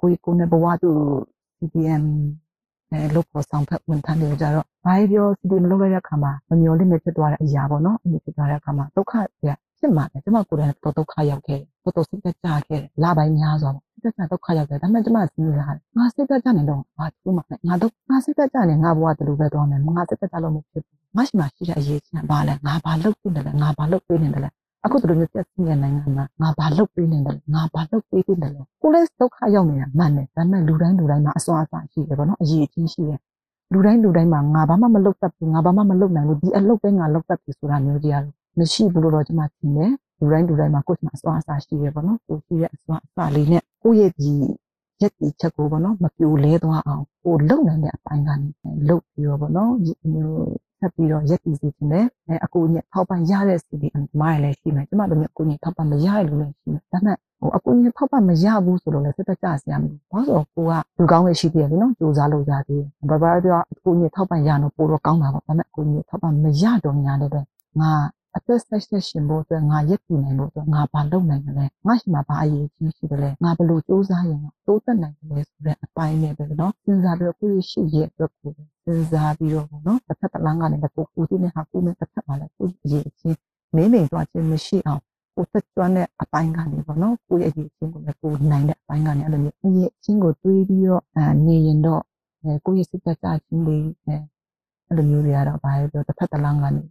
ကိုကိုနဲ့ဘဝသူ CPM အဲလုပ်ဖို့ဆောင်ဖက်ဝန်ထမ်းတွေကြတော့ဘာပြောစီဒီမလုပ်လိုက်တဲ့အခါမှာမမျော်လင့်နေဖြစ်သွားတဲ့အရာပေါ့နော်အဲ့ဒီဖြစ်သွားတဲ့အခါမှာဒုက္ခပြဖြစ်မှာတယ်ကျွန်မကိုယ်တိုင်တော့ဒုက္ခရောက်ခဲ့တယ်တော်တော်စိတ်သက်သာခဲ့တယ်လပိုင်းများစွာပေါ့စိတ်သက်သာဒုက္ခရောက်တယ်ဒါပေမဲ့ကျွန်မစဉ်းစားတယ်ငါစိတ်သက်သာနေတော့ဘာသူ့မှာလဲငါဒုက္ခငါစိတ်သက်သာနေငါဘဝတလူပဲသွားမယ်ငါစိတ်သက်သာလို့မဖြစ်ဘူးငါရှိမှရှိတဲ့အရေးချင်းဘာလဲငါဘာလုပ်နေတယ်လဲငါဘာလုပ်ပေးနေတယ်လဲ အခုတို့မျိုးပြည့်စုံတဲ့နိုင်ငံမှာငါဘာလုပ်ပေးနေတယ်လဲငါဘာလုပ်ပေးနေတယ်လဲကိုလည်းဒုက္ခရောက်နေတာမှန်တယ်ဒါပေမဲ့လူတိုင်းလူတိုင်းမှာအစွမ်းအစရှိတယ်ပေါ့နော်အရေးချင်းရှိတယ်လူတိုင်းလူတိုင်းမှာငါဘာမှမလုပ်တတ်ဘူးငါဘာမှမလုပ်နိုင်ဘူးဒီအလုပ်ပဲငါလုပ်တတ်ပြီဆိုတာမျိုးကြီးရလို့မရှိဘူးလို့တော့ကျွန်မထင်တယ်လူတိုင်းလူတိုင်းမှာကိုယ့်မှာအစွမ်းအစရှိတယ်ပေါ့နော်ကိုရှိတဲ့အစွမ်းအစလေးနဲ့ကိုယ့်ရဲ့ဒီရက်ဒီချက်ကိုပေါ့နော်မပြိုလဲသွားအောင်ကိုလုံနိုင်တဲ့အပိုင်းကနေလုတ်ပြီးတော့ပေါ့နော်ဒီမျိုး ဆက်ပြီးတော့ရက်တည်စီခြင်းနဲ့အဲအကူအညီထောက်ပံ့ရတဲ့ CDM မိုင်းလည်းရှိမယ်ကျမတို့မျိုးအကူအညီထောက်ပံ့မရရလို့လည်းရှိမယ်ဒါပေမဲ့ဟိုအကူအညီထောက်ပံ့မရဘူးဆိုတော့လည်းစိတ်သက်သာစရာမလိုဘာလို့ဆိုတော့ကိုကလူကောင်းပဲရှိသေးတယ်နော်စူးစမ်းလို့ရသေးတယ်ဘာဘာပြောအကူအညီထောက်ပံ့ရတော့ပိုတော့ကောင်းတာပေါ့ဒါပေမဲ့အကူအညီထောက်ပံ့မရတော့ညာလည်းပဲငါ အသက်ဆက်ဆက်ရှင်ဖို့အတွက်ငါရက်တည်နိုင်ဖို့အတွက်ငါဘာလုပ်နိုင်မလဲငါရှိမှာဘာအရေးကြီးရှိတယ်လဲငါဘယ်လိုစူးစမ်းရင်တိုးတက်နိုင်တယ်လဲဆိုတဲ့အပိုင်းနဲ့ပဲနော်စဉ်းစားပြီးတော့ကိုယ့်ရှိရဲ့အတွက်ကိုစဉ်းစားပြီးတော့နော်တစ်ဖက်တစ်လမ်းကနေတစ်ခုဦးတည်နေဟာကိုယ်နဲ့တစ်ဖက်မှာလည်းကိုယ့်အရေးချင်းနေနေတော့ချင်းမရှိအောင်ကိုသက်ကျွမ်းတဲ့အပိုင်းကနေပေါ့နော်ကိုယ့်ရဲ့အရေးချင်းကိုလည်းကိုနိုင်တဲ့အပိုင်းကနေအဲ့လိုမျိုးအရေးချင်းကိုတွေးပြီးတော့အာနေရင်တော့အဲကိုယ့်ရဲ့စိတ်သက်သာခြင်းလေးအဲအဲ့လိုမျိုးတွေကတော့ဘာပဲပြောတစ်ဖက်တစ်လမ်းကနေ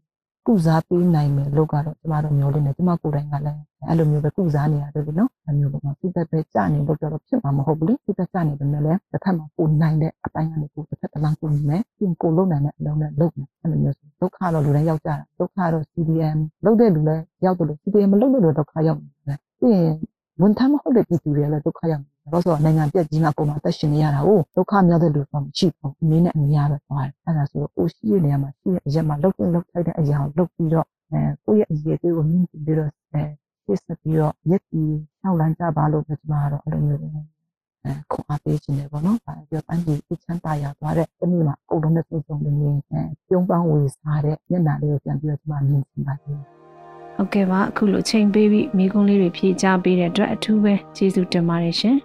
ကုစားပေးနိုင်မယ်လို့ကတော့ကျမတို့မျိုးလေးနဲ့ကျမကိုယ်တိုင်ကလည်းအဲ့လိုမျိုးပဲကုစားနေရတယ်နော်အဲ့မျိုးပေါ့နော်စိတ်သက်ပဲကြာနေလို့ပြောတော့ဖြစ်မှာမဟုတ်ဘူးလေစိတ်သက်ကြာနေတယ်လည်းတစ်ဖက်မှာကိုနိုင်တဲ့အပိုင်းကနေကိုတစ်ဖက်တစ်လမ်းကိုနေမယ်ပြင်ကိုလုံနိုင်တဲ့အလုံးနဲ့လုံမယ်အဲ့လိုမျိုးဆိုဒုက္ခတော့လူတိုင်းရောက်ကြတာဒုက္ခတော့ CDM လုံတဲ့လူလည်းရောက်တယ်လို့ CDM မလုံတဲ့လူဒုက္ခရောက်နေတယ်ပြီးရင်ဝန်ထမ်းမဟုတ်တဲ့ပြည်သူတွေလည်းဒုက္ခရောက်နေတယ် ဘာလို့ဆိုတော့နိုင်ငံပြည့်ကြီးမှာပုံမှန်တက်ရှင်နေရတာကိုဒုက္ခများတဲ့လူတော့မရှိဘူးအမင်းနဲ့အမရပဲသွားတယ်အဲ့ဒါဆိုတော့ကိုရှိတဲ့နေရာမှာရှိတဲ့အရက်မှာလှုပ်လှုပ်လှုပ်ထိုက်တဲ့အရာကိုလှုပ်ပြီးတော့အဲကိုယ့်ရဲ့အရေးတွေကိုမြင်ပြီးတော့အဲပြစ်စပြီးတော့ရက်ပြီးနှောက်လန်းကြပါလို့ပြောချင်တာတော့အဲ့လိုမျိုးအဲခွန်အားပေးခြင်းတယ်ပေါ့နော်။ဒါပြောပန်းကြီးအချမ်းသာရသွားတဲ့တနေ့မှာအကုန်လုံးနဲ့ပြည့်စုံနေရင်အဲပြုံးပန်းဝေစားတဲ့မျက်နှာလေးကိုပြန်ပြီးတော့ကျွန်မမြင်ချင်ပါတယ်။ဟုတ်ကဲ့ပါအခုလိုချိန်ပေးပြီးမိကုန်းလေးတွေဖြည့်ချပေးတဲ့အတွက်အထူးပဲကျေးဇူးတင်ပါတယ်ရှင်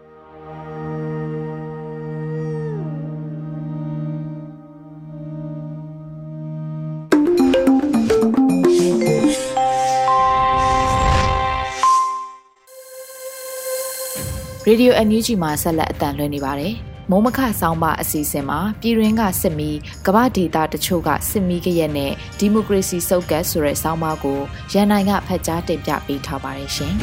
ရေဒီယို NUG မှာဆက်လက်အတန်လွှင့်နေပါတယ်။မိုးမခဆောင်းပါအစီအစဉ်မှာပြည်ရင်းကစစ်မီကမ္ဘာဒေတာတချို့ကစစ်မီကရက်နဲ့ဒီမိုကရေစီစုပ်ကတ်ဆိုတဲ့ဆောင်းပါကိုရန်နိုင်ကဖတ်ကြားတင်ပြပေးထားပါတယ်ရှင်။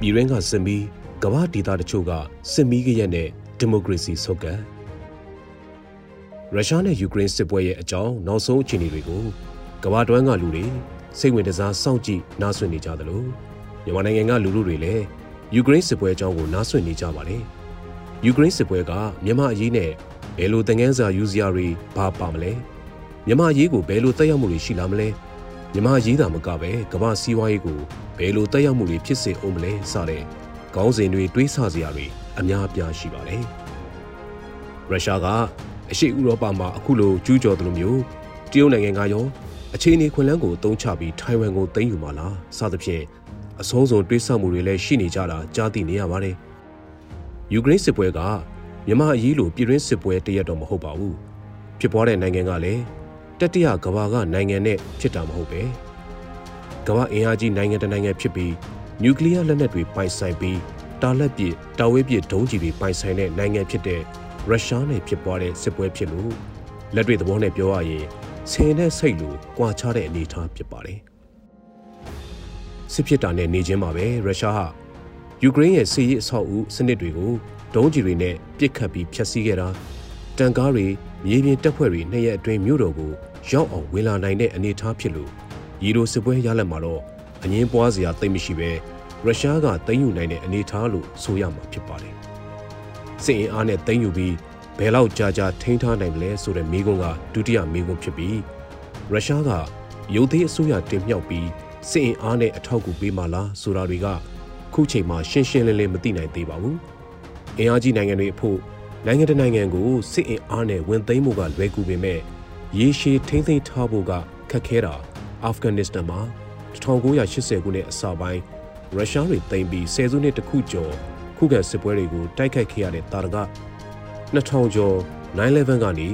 ပြည်ရင်းကစစ်မီကမ္ဘာဒေတာတချို့ကစစ်မီကရက်နဲ့ဒီမိုကရေစီဆုတ်ကပ်ရုရှားနဲ့ယူကရိန်းစစ်ပွဲရဲ့အကြောင်းနောက်ဆုံးအခြေအနေတွေကိုကမ္ဘာတွင်းကလူတွေ စိတ်ဝင်တစားစောင့်ကြည့်နားဆွင့်နေကြသလိုမြန်မာနိုင်ငံကလူလူတွေလည်းယူကရိန်းစစ်ပွဲအကြောင်းကိုနားဆွင့်နေကြပါတယ်။ယူကရိန်းစစ်ပွဲကမြန်မာအရေးနဲ့ဘယ်လိုတငန်းစာယူစရာတွေဘာပါမလဲ။မြန်မာအရေးကိုဘယ်လိုတက်ရောက်မှုတွေရှိလာမလဲ။မြန်မာအရေးသာမကပဲကမ္ဘာစီးပွားရေးကိုဘယ်လိုတက်ရောက်မှုတွေဖြစ်စေအောင်မလဲစတဲ့ခေါင်းစဉ်တွေတွေးဆစရာတွေအများအပြားရှိပါတယ်။ရုရှားကအရှေ့ဥရောပမှာအခုလိုကျူးကျော်သလိုမျိုးတရုတ်နိုင်ငံကရော အခြေအနေခွင့်လန်းကိုအသုံးချပြီးထိုင်ဝမ်ကိုသိမ်းယူမှာလားစသဖြင့်အဆုံးစုံတွေးဆမှုတွေလည်းရှိနေကြတာကြားသိနေရပါတယ်။ယူကရိန်းစစ်ပွဲကမြန်မာအရေးလိုပြည်တွင်းစစ်ပွဲတရက်တော့မဟုတ်ပါဘူး။ဖြစ်ပွားတဲ့နိုင်ငံကလည်းတတိယကမ္ဘာကနိုင်ငံနဲ့ဖြစ်တာမဟုတ်ပဲ။ကမ္ဘာအင်အားကြီးနိုင်ငံတကာနိုင်ငံဖြစ်ပြီးနျူကလ িয়ার လက်နက်တွေပိုင်ဆိုင်ပြီးတာလက်ပစ်တာဝဲပစ်ဒုံးကျည်တွေပိုင်ဆိုင်တဲ့နိုင်ငံဖြစ်တဲ့ရုရှားနဲ့ဖြစ်ပွားတဲ့စစ်ပွဲဖြစ်လို့လက်တွေ့သဘောနဲ့ပြောရရင် ဆင်တဲ့စိတ်လိုကြွာချတဲ့အနေအထားဖြစ်ပါတယ်စစ်ဖြစ်တာနဲ့နေချင်းမှာပဲရုရှားဟာယူကရိန်းရဲ့စစ်ရေးအဆောက်အဦစနစ်တွေကိုဒုံးကျည်တွေနဲ့ပစ်ခတ်ပြီးဖျက်ဆီးခဲ့တာတန်ကားတွေမြေပြင်တပ်ဖွဲ့တွေနှစ်ရက်အတွင်းမြို့တော်ကိုရောက်အောင်ဝင်လာနိုင်တဲ့အနေအထားဖြစ်လို့ရီဒိုစစ်ပွဲရလဒ်မှာတော့အငင်းပွားစရာသိမ့်မရှိပဲရုရှားကသိမ်းယူနိုင်တဲ့အနေအထားလို့ဆိုရမှာဖြစ်ပါတယ်စစ်အင်အားနဲ့သိမ်းယူပြီး ဘယ်လောက်ကြာကြာထိန်းထားနိုင်မလဲဆိုတဲ့မိကွန်းကဒုတိယမိကွန်းဖြစ်ပြီးရုရှားကရုပ်သေးအစိုးရတင်မြှောက်ပြီးစစ်အင်အားနဲ့အထောက်အကူပေးမှလားဆိုတာတွေကခုချိန်မှာရှင်းရှင်းလင်းလင်းမသိနိုင်သေးပါဘူး။အင်အားကြီးနိုင်ငံတွေအဖို့နိုင်ငံတကာနိုင်ငံကိုစစ်အင်အားနဲ့ဝင်သိမ်းမှုကလွယ်ကူပေမဲ့ရေရှည်ထိမ့်သိမ်းထားဖို့ကခက်ခဲတာအာဖဂန်နစ္စတန်မှာ1980ခုနှစ်အစပိုင်းရုရှားတွေသိမ်းပြီးဆယ်စုနှစ်တခုကျော်ခုခံစစ်ပွဲတွေကိုတိုက်ခိုက်ခဲ့ရတဲ့တာရက 2000ကျော်9/11ကနေ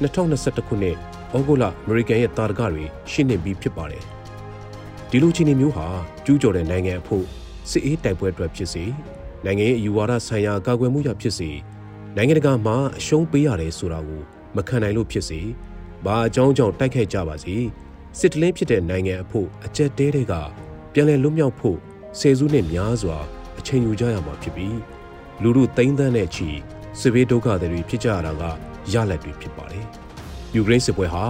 2021ခုနှစ်ဩဂုတ်လအမေရိကန်ရဲ့တာရကတွေရှင်းနေပြီးဖြစ်ပါတယ်ဒီလိုချင်းမျိုးဟာကျူးကျော်တဲ့နိုင်ငံအဖို့စစ်အေးတိုက်ပွဲအတွက်ဖြစ်စေနိုင်ငံရဲ့ယူဝါဒဆိုင်ရာကာကွယ်မှုရဖြစ်စေနိုင်ငံတကာမှာအရှုံးပေးရတယ်ဆိုတာကိုမခံနိုင်လို့ဖြစ်စေဘာအကြောင်းကြောင့်တိုက်ခိုက်ကြပါစေစစ်တလင်းဖြစ်တဲ့နိုင်ငံအဖို့အကြက်တဲတဲကပြန်လည်လွတ်မြောက်ဖို့ဆယ်စုနှစ်များစွာအချိန်ယူကြရမှာဖြစ်ပြီးလူလူသိန်းသန်းနဲ့ချီ စစ်ဘေးဒုက္ခတွေဖြစ်ကြရတာကရလက်တွေဖြစ်ပါတယ်။ယူကရိန်းစစ်ပွဲဟာ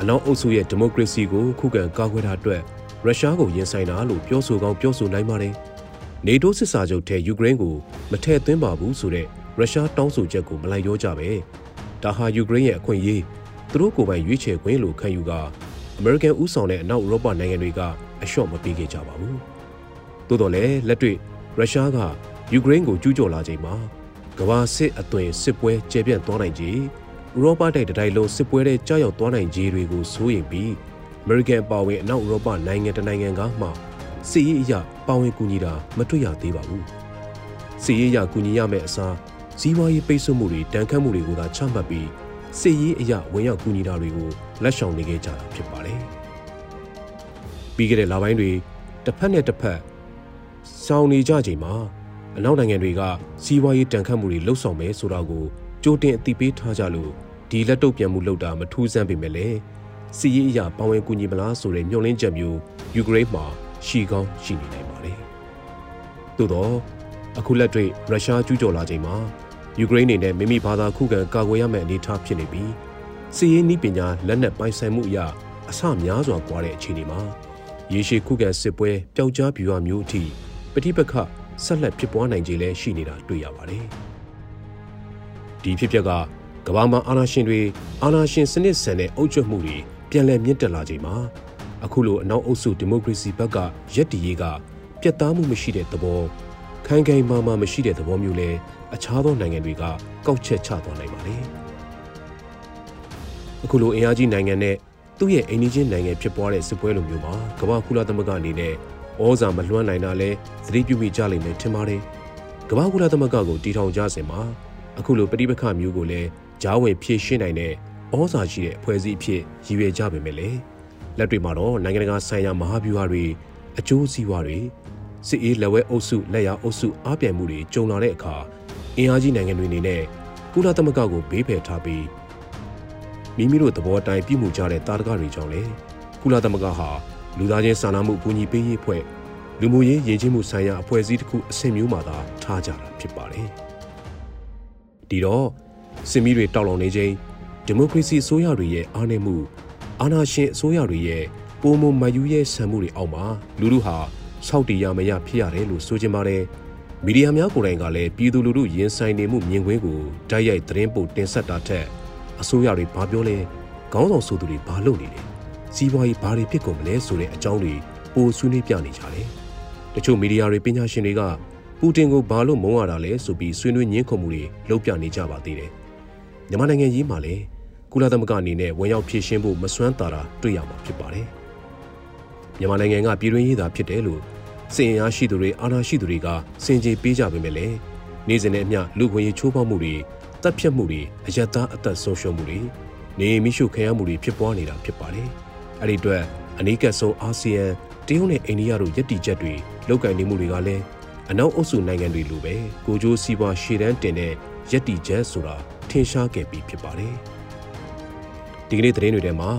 အနောက်အုပ်စုရဲ့ဒီမိုကရေစီကိုခုခံကာကွယ်တာအတွက်ရုရှားကိုရင်ဆိုင်တာလို့ပြောဆိုကောင်းပြောဆိုနိုင်ပါတယ်။နေတိုးစစ်စာချုပ်ထဲယူကရိန်းကိုမထည့်သွင်းပါဘူးဆိုတဲ့ရုရှားတောင်းဆိုချက်ကိုမလိုက်ရောကြပဲ။ဒါဟာယူကရိန်းရဲ့အခွင့်အရေးသူတို့ကိုယ်ပိုင်ရွေးချယ်ခွင့်လို့ခံယူကအမေရိကန်ဥဆောင်တဲ့အနောက်ဥရောပနိုင်ငံတွေကအလျှော့မပေးခဲ့ကြပါဘူး။သို့တော်လည်းလက်တွေ့ရုရှားကယူကရိန်းကိုကျူးကျော်လာချိန်မှာ ကမ္ဘာစစ်အသွင်စစ်ပွဲကျေပြန့်သွားနိုင်ကြီးဥရောပတိုက်တိုင်းလုံးစစ်ပွဲတွေကြောက်ရောက်သွားနိုင်ကြီးတွေကိုစိုးရင်ပြီးအမေရိကန်ပါဝင်အနောက်ဥရောပနိုင်ငံတနိုင်ငံကမှစစ်ရေးအရာပါဝင်ကူညီတာမတွေ့ရသေးပါဘူးစစ်ရေးအရာကူညီရမယ့်အစားဇီဝရေးပိတ်ဆို့မှုတွေတန်ခတ်မှုတွေကိုသာချမှတ်ပြီးစစ်ရေးအရာဝင်ရောက်ကူညီတာတွေကိုလက်ဆောင်နေခဲ့ကြတာဖြစ်ပါတယ်ပြီးခဲ့တဲ့လပိုင်းတွေတစ်ဖက်နဲ့တစ်ဖက်စောင်းနေကြချိန်မှာ အနောက်နိုင်ငံတွေကစီးပွားရေးတန်ခတ်မှုတွေလှုပ်ဆောင်မယ်ဆိုတာကိုကြိုတင်အသိပေးထားကြလို့ဒီလက်တုပ်ပြန်မှုလုပ်တာမထူးဆန်းပေမဲ့လည်းစီးရေးအရာပါဝင်ကူညီမလားဆိုတဲ့ညှို့လင်းချက်မျိုးယူကရိန်းမှာရှိကောင်းရှိနေနိုင်ပါတယ်။သို့တော့အခုလက်တွေ့ရုရှားကျူးကျော်လာချိန်မှာယူကရိန်းအနေနဲ့မိမိဘာသာခုခံကာကွယ်ရမယ့်အနေအထားဖြစ်နေပြီးစီးရေးနည်းပညာလက်နက်ပိုင်ဆိုင်မှုအရာအဆများစွာကွာတဲ့အခြေအနေမှာရေရှည်ခုခံစစ်ပွဲပျောက်ကြားပြူဝမျိုးအထိပဋိပက္ခ ဆက်လက်ဖြစ်ပွားနိုင်ခြေလည်းရှိနေတာတွေ့ရပါတယ်။ဒီဖြစ်ပျက်ကကမ္ဘာမှာအာဏာရှင်တွေအာဏာရှင်စနစ်ဆန်တဲ့အုပ်ချုပ်မှုတွေပြန်လည်မြင့်တက်လာချိန်မှာအခုလိုအနောက်အုပ်စုဒီမိုကရေစီဘက်ကရက်တီရေးကပြတ်သားမှုမရှိတဲ့သဘောခိုင်ခိုင်မာမာမရှိတဲ့သဘောမျိုးလဲအခြားသောနိုင်ငံတွေကကောက်ချက်ချသွားနိုင်ပါလေ။အခုလိုအင်အားကြီးနိုင်ငံနဲ့သူ့ရဲ့အိမ်နီးချင်းနိုင်ငံဖြစ်ပွားတဲ့စစ်ပွဲလိုမျိုးမှာကမ္ဘာကုလသမဂ္ဂအနေနဲ့ ဩဇာမလွှမ်းနိုင်တာလဲသတိပြုမိကြလိမ့်မယ်ထင်ပါတယ်။ကမ္ဘာကုလသမဂ္ဂကိုတီထောင်ကြစဉ်မှာအခုလိုပဋိပက္ခမျိုးကိုလည်းဂျားဝင်ဖြည့်ရှင်းနိုင်တဲ့ဩဇာရှိတဲ့အဖွဲ့အစည်းအဖြစ်ရည်ရွယ်ကြပေမဲ့လည်းလက်တွေမှာတော့နိုင်ငံတကာဆိုင်ရာမဟာဗျူဟာတွေအကျိုးစီးပွားတွေစစ်အေးလက်ဝဲအုပ်စုလက်ရအုပ်စုအားပြိုင်မှုတွေကြုံလာတဲ့အခါအင်အားကြီးနိုင်ငံတွေအနေနဲ့ကုလသမဂ္ဂကိုဘေးဖယ်ထားပြီးမိမိတို့သဘောတိုင်းပြုမှုကြတဲ့တာတကတွေကြောင့်လေကုလသမဂ္ဂဟာ လူသားချင်းစာနာမှုအကူအညီပေးရေးအဖွဲ့လူမှုရေးရည်ချင်းမှုဆိုင်ရာအဖွဲ့အစည်းတစ်ခုအဆင့်မျိုးမှသာထားကြတာဖြစ်ပါတယ်။ဒီတော့စစ်မီးတွေတောက်လောင်နေချိန်ဒီမိုကရေစီအစိုးရတွေရဲ့အားနည်းမှုအာဏာရှင်အစိုးရတွေရဲ့ပုံမမယူရဲ့ဆံမှုတွေအောက်မှာလူလူဟာစောက်တီရမရဖြစ်ရတယ်လို့ဆိုကြပါတယ်။မီဒီယာများကိုယ်တိုင်ကလည်းပြည်သူလူထုရင်ဆိုင်နေမှုမြင်ကွင်းကိုတိုက်ရိုက်သတင်းပို့တင်ဆက်တာထက်အစိုးရတွေဘာပြောလဲခေါင်းဆောင်ဆိုသူတွေဘာလုပ်နေလဲ စီးပွားရေးဘာတွေဖြစ်ကုန်မလဲဆိုတဲ့အကြောင်းတွေပိုဆွေးနွေးပြနေကြတယ်။တချို့မီဒီယာတွေပညာရှင်တွေကပူတင်ကိုဘာလို့မုန်းရတာလဲဆိုပြီးဆွေးနွေးညှင်းခုန်မှုတွေလုပ်ပြနေကြပါသေးတယ်။မြန်မာနိုင်ငံရေးမှာလည်းကုလသမဂ္ဂအနေနဲ့ဝင်ရောက်ဖြည့်ရှင်းဖို့မစွမ်းတာတာတွေ့ရမှာဖြစ်ပါတယ်။မြန်မာနိုင်ငံကပြည်တွင်းရေးသာဖြစ်တယ်လို့စင်အားရှိသူတွေအာဏာရှိသူတွေကစင်ကြေပေးကြပေမဲ့လည်းနေ့စဉ်နဲ့အမျှလူခွင့်ရေးချိုးဖောက်မှုတွေတပ်ဖြတ်မှုတွေအယက်သားအသက်ဆုံးရှုံးမှုတွေနေမိရှုခံရမှုတွေဖြစ်ပွားနေတာဖြစ်ပါတယ်။ အဲ့ဒီအတွက်အနီးကပ်ဆုံးအာဆီယံတရုတ်နဲ့အိန္ဒိယတို့ယက်တီချက်တွေလောက်ကင်နေမှုတွေကလည်းအနောက်အုပ်စုနိုင်ငံတွေလိုပဲကိုကြိုးစီးပွားရှေ့တန်းတင်တဲ့ယက်တီချက်ဆိုတာထင်ရှားခဲ့ပြီးဖြစ်ပါတယ်။ဒီကနေ့သတင်းတွေထဲမှာ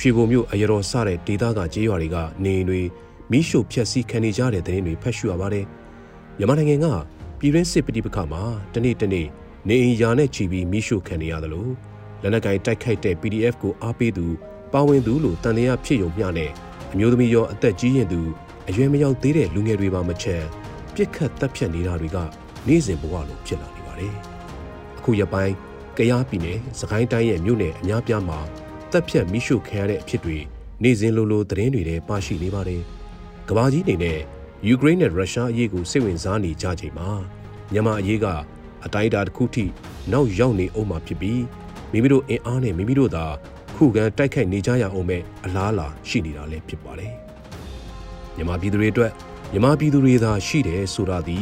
ရွှေဘုံမြို့အရတော်စတဲ့ဒေသကကြေးရွာတွေကနေအိမ်တွေမိရှုဖျက်ဆီးခံနေကြတဲ့သတင်းတွေဖတ်ရှုရပါတယ်။မြန်မာနိုင်ငံကပြည်တွင်းစစ်ပဋိပက္ခမှာတနေ့တနေ့နေအိမ်ယာနဲ့ချီပြီးမိရှုခံနေရတယ်လို့လက်နက်ကင်တိုက်ခိုက်တဲ့ PDF ကိုအားပေးသူ ပါဝင်သူလို့တန်တရားဖြစ်ုံမျှနဲ့အမျိုးသမီးရောအသက်ကြီးရင်သူအရွယ်မရောက်သေးတဲ့လူငယ်တွေပါမချမ်းပြစ်ခတ်တပ်ဖြတ်နေတာတွေကနေ့စဉ်ဘဝလိုဖြစ်လာနေပါတယ်။အခုရပိုင်းကယားပြည်နယ်စကိုင်းတိုင်းရဲ့မြို့နယ်အများပြားမှာတပ်ဖြတ်မိရှုခံရတဲ့အဖြစ်တွေနေ့စဉ်လိုလိုသတင်းတွေထဲပါရှိနေပါတယ်။ကဘာကြီးနေနဲ့ယူကရိန်းနဲ့ရုရှားအရေးကိုစိတ်ဝင်စားနေကြချိန်မှာမြန်မာအရေးကအတိုင်းအတာတစ်ခုထိနောက်ရောက်နေအောင်မှာဖြစ်ပြီးမိမိတို့အင်အားနဲ့မိမိတို့သာ ခုခံတိုက်ခိုက်နေကြရအောင်မဲ့အလားအလာရှိနေတာလည်းဖြစ်ပါတယ်။မြန်မာပြည်သူတွေအတွက်မြန်မာပြည်သူတွေသာရှိတယ်ဆိုတာဒီ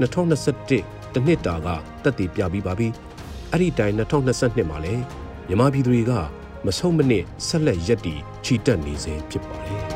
2021တနှစ်တာကတက်တည်ပြပြီးပါပြီ။အဲ့ဒီတိုင်2022မှာလည်းမြန်မာပြည်သူတွေကမဆုံးမနစ်ဆက်လက်ရက်တည်ချီတက်နေစေဖြစ်ပါတယ်။။